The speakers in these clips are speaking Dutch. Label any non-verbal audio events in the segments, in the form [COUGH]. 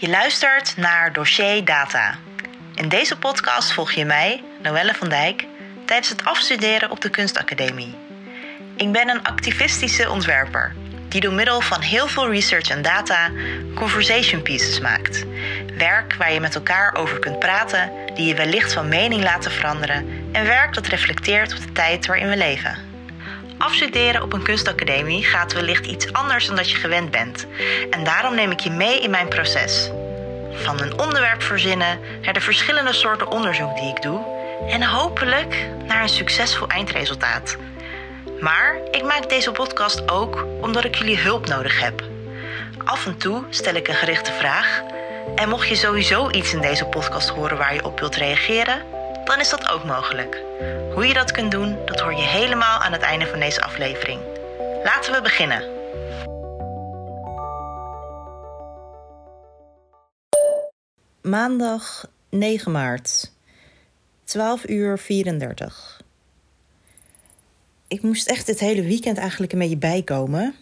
Je luistert naar Dossier Data. In deze podcast volg je mij, Noelle van Dijk, tijdens het afstuderen op de Kunstacademie. Ik ben een activistische ontwerper die door middel van heel veel research en data conversation pieces maakt. Werk waar je met elkaar over kunt praten, die je wellicht van mening laten veranderen en werk dat reflecteert op de tijd waarin we leven. Afstuderen op een kunstacademie gaat wellicht iets anders dan dat je gewend bent. En daarom neem ik je mee in mijn proces. Van een onderwerp verzinnen naar de verschillende soorten onderzoek die ik doe en hopelijk naar een succesvol eindresultaat. Maar ik maak deze podcast ook omdat ik jullie hulp nodig heb. Af en toe stel ik een gerichte vraag. En mocht je sowieso iets in deze podcast horen waar je op wilt reageren, dan is dat ook mogelijk. Hoe je dat kunt doen, dat hoor je helemaal aan het einde van deze aflevering. Laten we beginnen. Maandag 9 maart, 12 uur 34. Ik moest echt dit hele weekend eigenlijk een beetje bijkomen.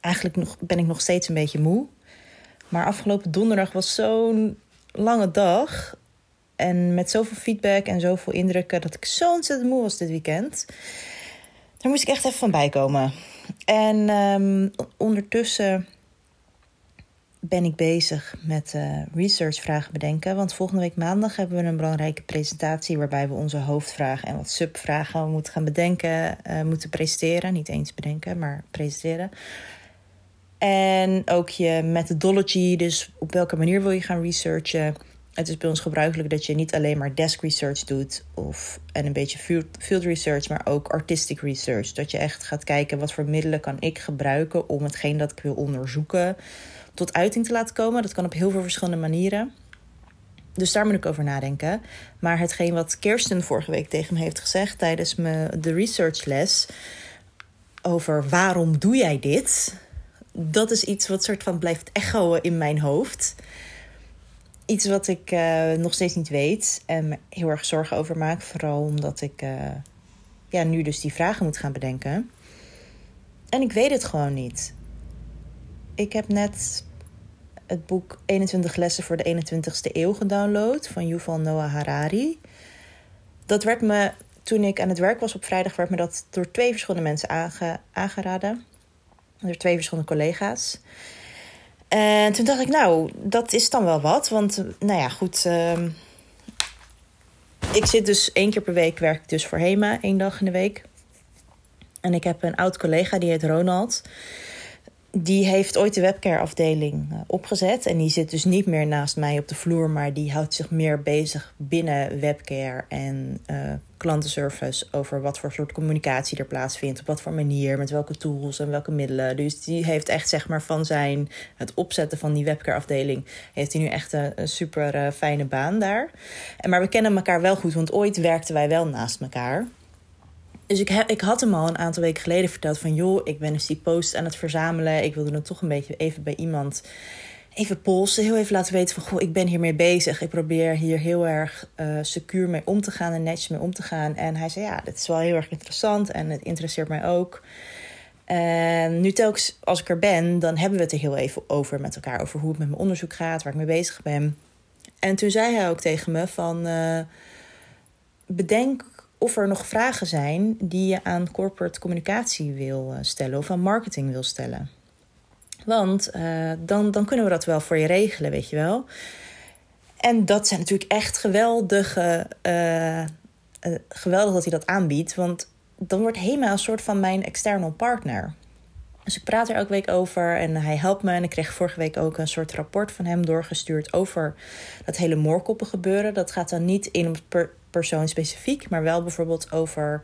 Eigenlijk nog, ben ik nog steeds een beetje moe. Maar afgelopen donderdag was zo'n lange dag. En met zoveel feedback en zoveel indrukken dat ik zo ontzettend moe was dit weekend. Daar moest ik echt even van bijkomen. En um, ondertussen ben ik bezig met uh, researchvragen bedenken. Want volgende week maandag hebben we een belangrijke presentatie waarbij we onze hoofdvragen en wat subvragen moeten gaan bedenken, uh, moeten presenteren. Niet eens bedenken, maar presenteren. En ook je methodology, dus op welke manier wil je gaan researchen. Het is bij ons gebruikelijk dat je niet alleen maar desk research doet of, en een beetje field research, maar ook artistic research. Dat je echt gaat kijken wat voor middelen kan ik gebruiken om hetgeen dat ik wil onderzoeken tot uiting te laten komen. Dat kan op heel veel verschillende manieren. Dus daar moet ik over nadenken. Maar hetgeen wat Kirsten vorige week tegen me heeft gezegd tijdens me, de researchles over waarom doe jij dit? Dat is iets wat soort van blijft echoen in mijn hoofd. Iets wat ik uh, nog steeds niet weet en me heel erg zorgen over maak. Vooral omdat ik uh, ja, nu dus die vragen moet gaan bedenken. En ik weet het gewoon niet. Ik heb net het boek 21 lessen voor de 21ste eeuw gedownload van Yuval Noah Harari. Dat werd me, toen ik aan het werk was op vrijdag, werd me dat door twee verschillende mensen aange, aangeraden. Door twee verschillende collega's. En toen dacht ik, nou, dat is dan wel wat. Want, nou ja, goed. Uh, ik zit dus één keer per week, werk ik dus voor HEMA, één dag in de week. En ik heb een oud collega, die heet Ronald die heeft ooit de webcare-afdeling eh, opgezet. En die zit dus niet meer naast mij op de vloer, maar die houdt zich meer bezig binnen webcare en uh, klantenservice over wat voor soort communicatie er plaatsvindt, op wat voor manier, met welke tools en welke middelen. Dus die heeft echt zeg maar van zijn het opzetten van die webcare-afdeling heeft hij nu echt een, super uh, fijne baan daar. En maar we kennen elkaar wel goed, want ooit werkten wij wel naast elkaar. Dus ik, heb, ik had hem al een aantal weken geleden verteld van... joh, ik ben dus die post aan het verzamelen. Ik wilde dan toch een beetje even bij iemand even polsen. Heel even laten weten van, goh, ik ben hiermee bezig. Ik probeer hier heel erg uh, secuur mee om te gaan en netjes mee om te gaan. En hij zei, ja, dit is wel heel erg interessant en het interesseert mij ook. En nu telkens als ik er ben, dan hebben we het er heel even over met elkaar. Over hoe het met mijn onderzoek gaat, waar ik mee bezig ben. En toen zei hij ook tegen me van... Uh, bedenk of er nog vragen zijn die je aan corporate communicatie wil eh, stellen of aan marketing wil stellen. Want uh, dan, dan kunnen we dat wel voor je regelen, weet je wel. En dat zijn natuurlijk echt geweldige. Uh, geweldig dat hij dat aanbiedt. Want dan wordt HEMA een soort van mijn external partner. Dus ik praat er elke week over en hij helpt me. En ik kreeg vorige week ook een soort rapport van hem doorgestuurd over dat hele moorkoppen gebeuren. Dat gaat dan niet in op persoon specifiek, maar wel bijvoorbeeld over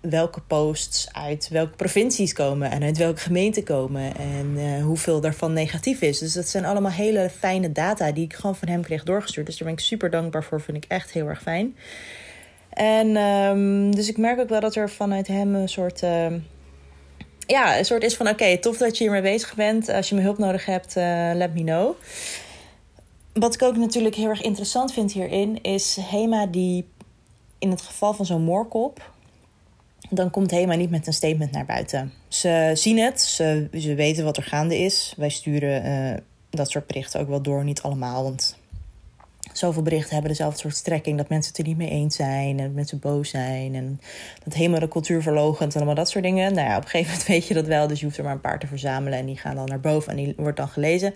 welke posts uit welke provincies komen en uit welke gemeente komen en uh, hoeveel daarvan negatief is. Dus dat zijn allemaal hele fijne data die ik gewoon van hem kreeg doorgestuurd. Dus daar ben ik super dankbaar voor, vind ik echt heel erg fijn. En um, dus ik merk ook wel dat er vanuit hem een soort. Uh, ja, een soort is van: oké, tof dat je hiermee bezig bent. Als je me hulp nodig hebt, uh, let me know. Wat ik ook natuurlijk heel erg interessant vind hierin, is HEMA die in het geval van zo'n moorkop, dan komt HEMA niet met een statement naar buiten. Ze zien het, ze, ze weten wat er gaande is. Wij sturen uh, dat soort berichten ook wel door. Niet allemaal, want zoveel berichten hebben dezelfde soort strekking. Dat mensen het er niet mee eens zijn en mensen boos zijn. En dat helemaal de cultuur verlogent en allemaal dat soort dingen. Nou ja, op een gegeven moment [LAUGHS] weet je dat wel. Dus je hoeft er maar een paar te verzamelen en die gaan dan naar boven en die wordt dan gelezen.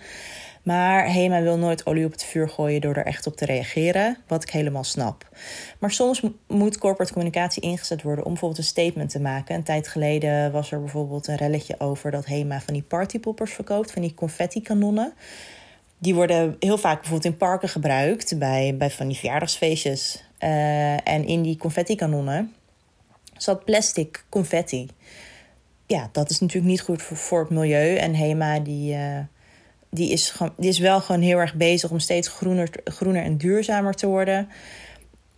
Maar Hema wil nooit olie op het vuur gooien door er echt op te reageren, wat ik helemaal snap. Maar soms moet corporate communicatie ingezet worden om bijvoorbeeld een statement te maken. Een tijd geleden was er bijvoorbeeld een relletje over dat Hema van die partypoppers verkoopt, van die confetti-kanonnen. Die worden heel vaak bijvoorbeeld in parken gebruikt, bij, bij van die verjaardagsfeestjes. Uh, en in die confetti-kanonnen zat plastic confetti. Ja, dat is natuurlijk niet goed voor, voor het milieu. En Hema die... Uh, die is, die is wel gewoon heel erg bezig om steeds groener, groener en duurzamer te worden.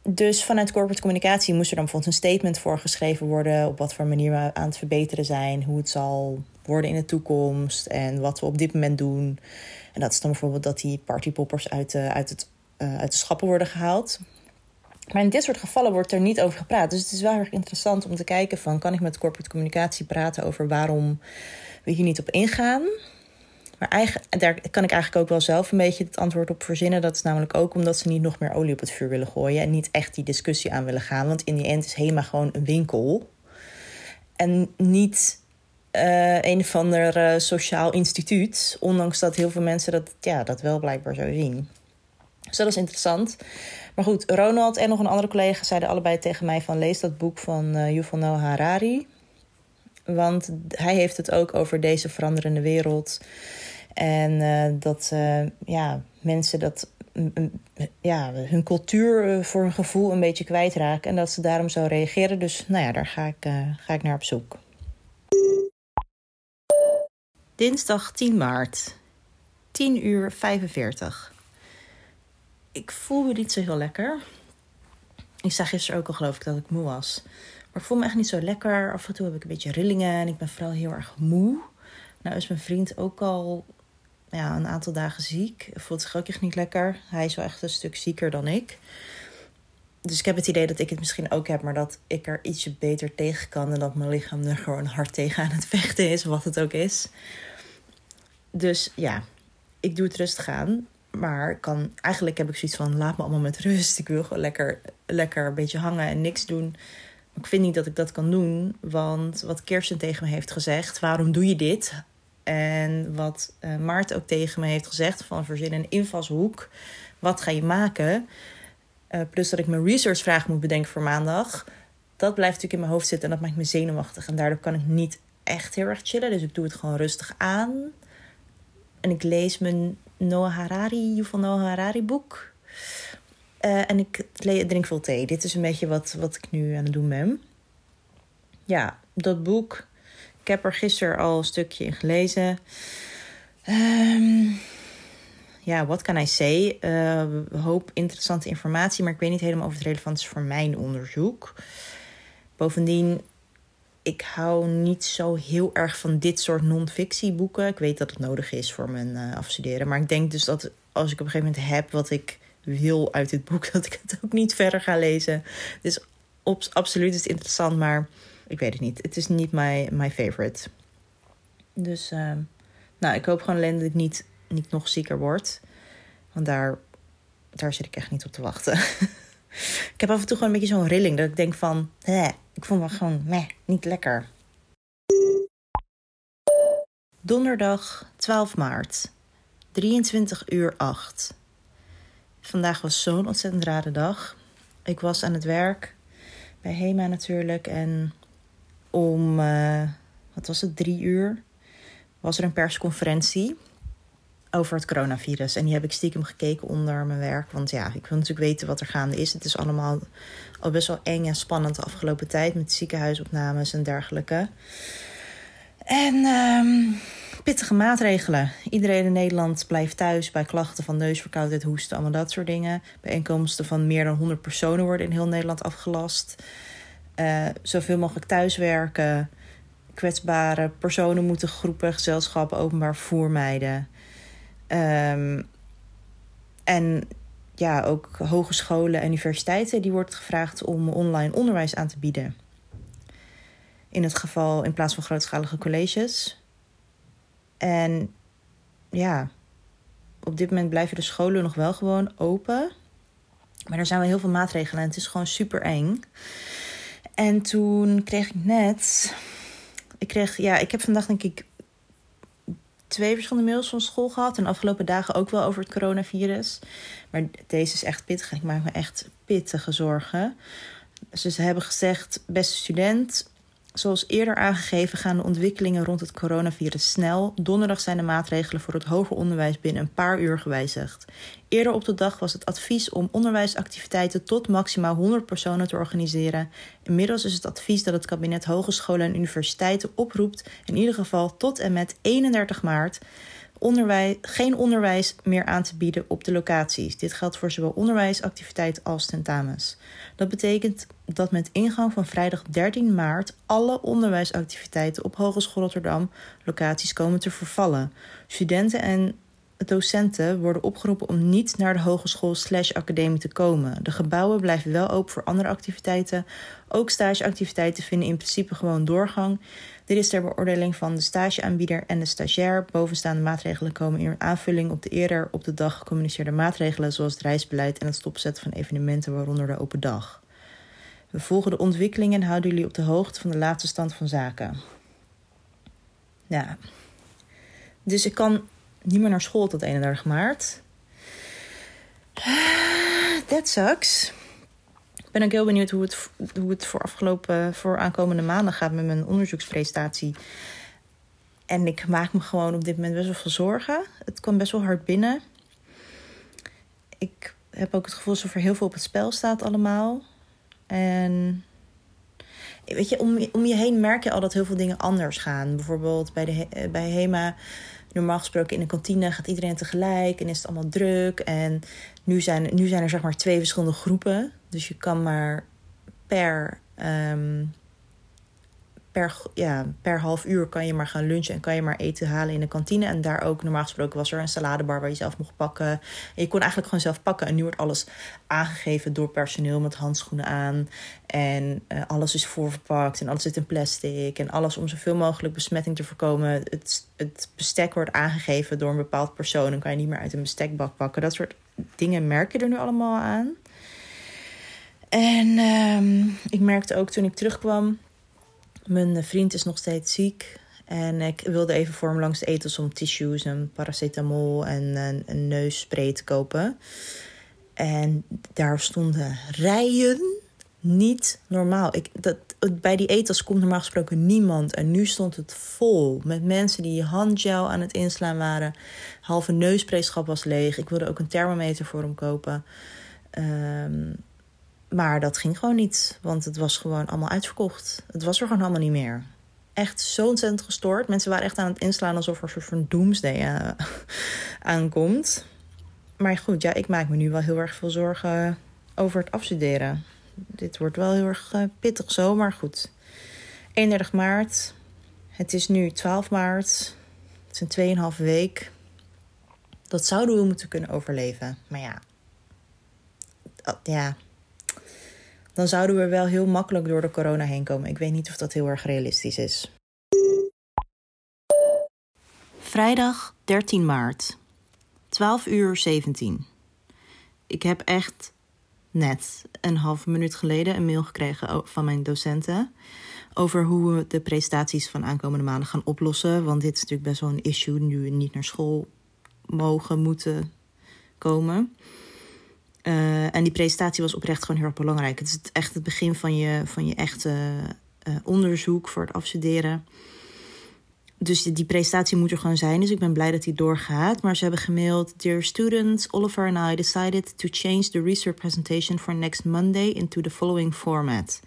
Dus vanuit corporate communicatie moest er dan bijvoorbeeld een statement voor geschreven worden. op wat voor manier we aan het verbeteren zijn. hoe het zal worden in de toekomst. en wat we op dit moment doen. En dat is dan bijvoorbeeld dat die partypoppers uit de, uit, het, uh, uit de schappen worden gehaald. Maar in dit soort gevallen wordt er niet over gepraat. Dus het is wel erg interessant om te kijken van... kan ik met corporate communicatie praten over waarom we hier niet op ingaan... Maar eigenlijk, daar kan ik eigenlijk ook wel zelf een beetje het antwoord op verzinnen. Dat is namelijk ook omdat ze niet nog meer olie op het vuur willen gooien. En niet echt die discussie aan willen gaan. Want in die end is HEMA gewoon een winkel. En niet uh, een of ander uh, sociaal instituut. Ondanks dat heel veel mensen dat, ja, dat wel blijkbaar zo zien. Dus dat is interessant. Maar goed, Ronald en nog een andere collega zeiden allebei tegen mij van... lees dat boek van uh, Yuval Noah Harari. Want hij heeft het ook over deze veranderende wereld. En uh, dat uh, ja, mensen dat, ja, hun cultuur uh, voor een gevoel een beetje kwijtraken. En dat ze daarom zo reageren. Dus nou ja, daar ga ik, ga ik naar op zoek. Dinsdag 10 maart, 10 uur 45. Ik voel me niet zo heel lekker. Ik zag gisteren ook al geloof ik dat ik moe was. Maar ik voel me echt niet zo lekker. Af en toe heb ik een beetje rillingen en ik ben vooral heel erg moe. Nou is mijn vriend ook al ja, een aantal dagen ziek. Voelt zich ook echt niet lekker. Hij is wel echt een stuk zieker dan ik. Dus ik heb het idee dat ik het misschien ook heb, maar dat ik er ietsje beter tegen kan. En dat mijn lichaam er gewoon hard tegen aan het vechten is, wat het ook is. Dus ja, ik doe het rustig aan. Maar kan, eigenlijk heb ik zoiets van: laat me allemaal met rust. Ik wil gewoon lekker, lekker een beetje hangen en niks doen. Ik vind niet dat ik dat kan doen. Want wat Kirsten tegen me heeft gezegd: waarom doe je dit? En wat uh, Maart ook tegen me heeft gezegd: van verzin een invalshoek. Wat ga je maken? Uh, plus dat ik mijn researchvraag moet bedenken voor maandag. Dat blijft natuurlijk in mijn hoofd zitten en dat maakt me zenuwachtig. En daardoor kan ik niet echt heel erg chillen. Dus ik doe het gewoon rustig aan. En ik lees mijn Noah Harari, Yuval Noah Harari boek. Uh, en ik drink veel thee. Dit is een beetje wat, wat ik nu aan het doen ben. Ja, dat boek ik heb er gisteren al een stukje in gelezen. Um, ja, wat kan I say? Uh, hoop interessante informatie, maar ik weet niet helemaal of het relevant is voor mijn onderzoek. Bovendien, ik hou niet zo heel erg van dit soort non-fictieboeken. Ik weet dat het nodig is voor mijn uh, afstuderen. Maar ik denk dus dat als ik op een gegeven moment heb wat ik wil uit dit boek, [LAUGHS] dat ik het ook niet verder ga lezen. Dus op, absoluut is het interessant, maar ik weet het niet. Het is niet my, my favorite. Dus uh, nou, ik hoop gewoon alleen dat ik niet, niet nog zieker word. Want daar, daar zit ik echt niet op te wachten. [LAUGHS] ik heb af en toe gewoon een beetje zo'n rilling. Dat ik denk van, hè, ik voel me gewoon meh, niet lekker. Donderdag 12 maart. 23 uur 8. Vandaag was zo'n ontzettend rare dag. Ik was aan het werk bij Hema natuurlijk. En om, uh, wat was het, drie uur, was er een persconferentie over het coronavirus. En die heb ik stiekem gekeken onder mijn werk. Want ja, ik wil natuurlijk weten wat er gaande is. Het is allemaal al best wel eng en spannend de afgelopen tijd met ziekenhuisopnames en dergelijke. En um, pittige maatregelen. Iedereen in Nederland blijft thuis bij klachten van neusverkoudheid, hoesten, allemaal dat soort dingen. Bijeenkomsten van meer dan 100 personen worden in heel Nederland afgelast. Uh, zoveel mogelijk thuiswerken. Kwetsbare personen moeten groepen, gezelschappen, openbaar vervoer mijden. Um, en ja, ook hogescholen en universiteiten, die wordt gevraagd om online onderwijs aan te bieden. In het geval in plaats van grootschalige colleges. En ja, Op dit moment blijven de scholen nog wel gewoon open. Maar er zijn wel heel veel maatregelen en het is gewoon super eng. En toen kreeg ik net. Ik kreeg, ja, ik heb vandaag denk ik twee verschillende mails van school gehad. En de afgelopen dagen ook wel over het coronavirus. Maar deze is echt pittig. Ik maak me echt pittige zorgen. Dus ze hebben gezegd: beste student, Zoals eerder aangegeven gaan de ontwikkelingen rond het coronavirus snel. Donderdag zijn de maatregelen voor het hoger onderwijs binnen een paar uur gewijzigd. Eerder op de dag was het advies om onderwijsactiviteiten tot maximaal 100 personen te organiseren. Inmiddels is het advies dat het kabinet hogescholen en universiteiten oproept, in ieder geval tot en met 31 maart, onderwijs, geen onderwijs meer aan te bieden op de locaties. Dit geldt voor zowel onderwijsactiviteiten als tentamens. Dat betekent dat met ingang van vrijdag 13 maart alle onderwijsactiviteiten op Hogeschool Rotterdam locaties komen te vervallen. Studenten en docenten worden opgeroepen om niet naar de hogeschool slash academie te komen. De gebouwen blijven wel open voor andere activiteiten. Ook stageactiviteiten vinden in principe gewoon doorgang. Dit is ter beoordeling van de stageaanbieder en de stagiair. Bovenstaande maatregelen komen in aanvulling op de eerder op de dag gecommuniceerde maatregelen, zoals het reisbeleid en het stopzetten van evenementen, waaronder de open dag. We volgen de ontwikkelingen en houden jullie op de hoogte van de laatste stand van zaken. Ja. Dus ik kan niet meer naar school tot 31 maart. That sucks. Ik ben ook heel benieuwd hoe het, hoe het voor, afgelopen, voor aankomende maanden gaat met mijn onderzoekspresentatie. En ik maak me gewoon op dit moment best wel veel zorgen. Het kwam best wel hard binnen. Ik heb ook het gevoel alsof er heel veel op het spel staat allemaal. En weet je, om, om je heen merk je al dat heel veel dingen anders gaan. Bijvoorbeeld bij, de, bij HEMA normaal gesproken in de kantine gaat iedereen tegelijk en is het allemaal druk. En nu zijn, nu zijn er zeg maar twee verschillende groepen. Dus je kan maar per, um, per, ja, per half uur kan je maar gaan lunchen en kan je maar eten halen in de kantine. En daar ook normaal gesproken was er een saladebar waar je zelf mocht pakken. En je kon eigenlijk gewoon zelf pakken. En nu wordt alles aangegeven door personeel met handschoenen aan. En uh, alles is voorverpakt en alles zit in plastic. En alles om zoveel mogelijk besmetting te voorkomen. Het, het bestek wordt aangegeven door een bepaald persoon. Dan kan je niet meer uit een bestekbak pakken. Dat soort dingen merk je er nu allemaal aan. En um, ik merkte ook toen ik terugkwam mijn vriend is nog steeds ziek. En ik wilde even voor hem langs de etels om tissues en paracetamol en een, een neusspray te kopen. En daar stonden rijen. Niet normaal. Ik, dat, bij die etels komt normaal gesproken niemand. En nu stond het vol met mensen die handgel aan het inslaan waren. Halve neusprayschap was leeg. Ik wilde ook een thermometer voor hem kopen. Um, maar dat ging gewoon niet, want het was gewoon allemaal uitverkocht. Het was er gewoon allemaal niet meer. Echt zo ontzettend gestoord. Mensen waren echt aan het inslaan alsof er een soort van doomsday uh, [LAUGHS] aankomt. Maar goed, ja, ik maak me nu wel heel erg veel zorgen over het afstuderen. Dit wordt wel heel erg uh, pittig zo, maar goed. 31 maart. Het is nu 12 maart. Het is een 2,5 week. Dat zouden we moeten kunnen overleven. Maar ja. Ja, dan zouden we wel heel makkelijk door de corona heen komen. Ik weet niet of dat heel erg realistisch is. Vrijdag 13 maart, 12 uur 17. Ik heb echt net een halve minuut geleden een mail gekregen van mijn docenten over hoe we de presentaties van aankomende maanden gaan oplossen. Want dit is natuurlijk best wel een issue nu we niet naar school mogen, moeten komen. Uh, en die presentatie was oprecht gewoon heel erg belangrijk. Het is echt het begin van je, van je echte uh, onderzoek voor het afstuderen. Dus die, die presentatie moet er gewoon zijn. Dus ik ben blij dat die doorgaat. Maar ze hebben gemaild: Dear students, Oliver and I decided to change the research presentation for next Monday into the following format.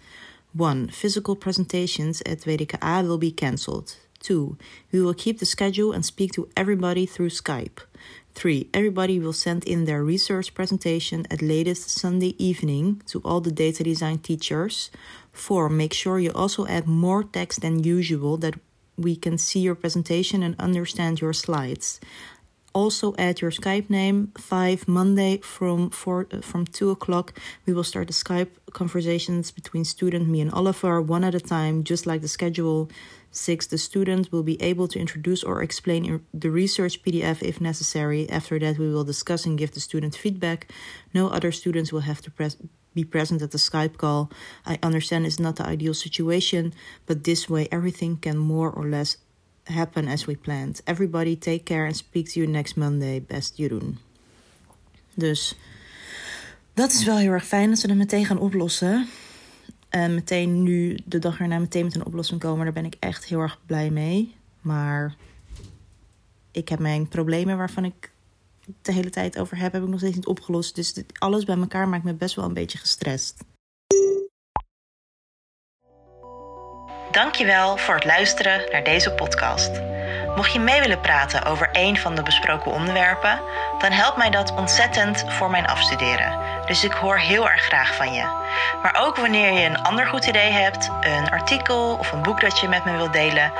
1. Physical presentations at WDKA will be cancelled. 2. We will keep the schedule and speak to everybody through Skype. Three, everybody will send in their research presentation at latest Sunday evening to all the data design teachers. Four, make sure you also add more text than usual that we can see your presentation and understand your slides. Also add your Skype name. Five, Monday from four uh, from two o'clock, we will start the Skype conversations between student me and Oliver one at a time, just like the schedule Six, the student will be able to introduce or explain the research PDF if necessary. After that, we will discuss and give the student feedback. No other students will have to be present at the Skype call. I understand it's not the ideal situation, but this way everything can more or less happen as we planned. Everybody take care and speak to you next Monday. Best Jeroen. Dus dat is wel heel erg fijn dat ze dat meteen gaan oplossen. En meteen nu, de dag erna, meteen met een oplossing komen. Daar ben ik echt heel erg blij mee. Maar ik heb mijn problemen waarvan ik de hele tijd over heb, heb ik nog steeds niet opgelost. Dus alles bij elkaar maakt me best wel een beetje gestrest. Dankjewel voor het luisteren naar deze podcast. Mocht je mee willen praten over een van de besproken onderwerpen, dan helpt mij dat ontzettend voor mijn afstuderen. Dus ik hoor heel erg graag van je. Maar ook wanneer je een ander goed idee hebt, een artikel of een boek dat je met me wilt delen,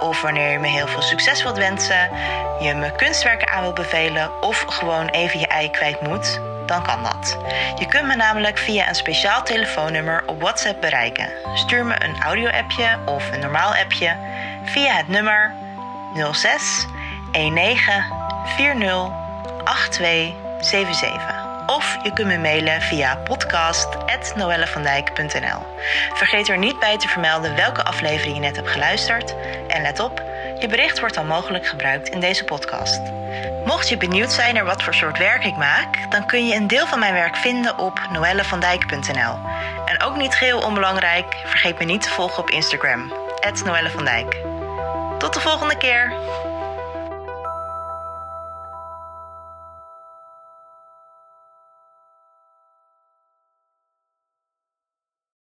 of wanneer je me heel veel succes wilt wensen, je me kunstwerken aan wilt bevelen of gewoon even je ei kwijt moet, dan kan dat. Je kunt me namelijk via een speciaal telefoonnummer op WhatsApp bereiken. Stuur me een audio-appje of een normaal appje via het nummer 06 19 40 8277. Of je kunt me mailen via podcast.noellevandijk.nl. Vergeet er niet bij te vermelden welke aflevering je net hebt geluisterd. En let op, je bericht wordt dan mogelijk gebruikt in deze podcast. Mocht je benieuwd zijn naar wat voor soort werk ik maak, dan kun je een deel van mijn werk vinden op noellevandijk.nl. En ook niet geheel onbelangrijk, vergeet me niet te volgen op Instagram, Noelle Tot de volgende keer!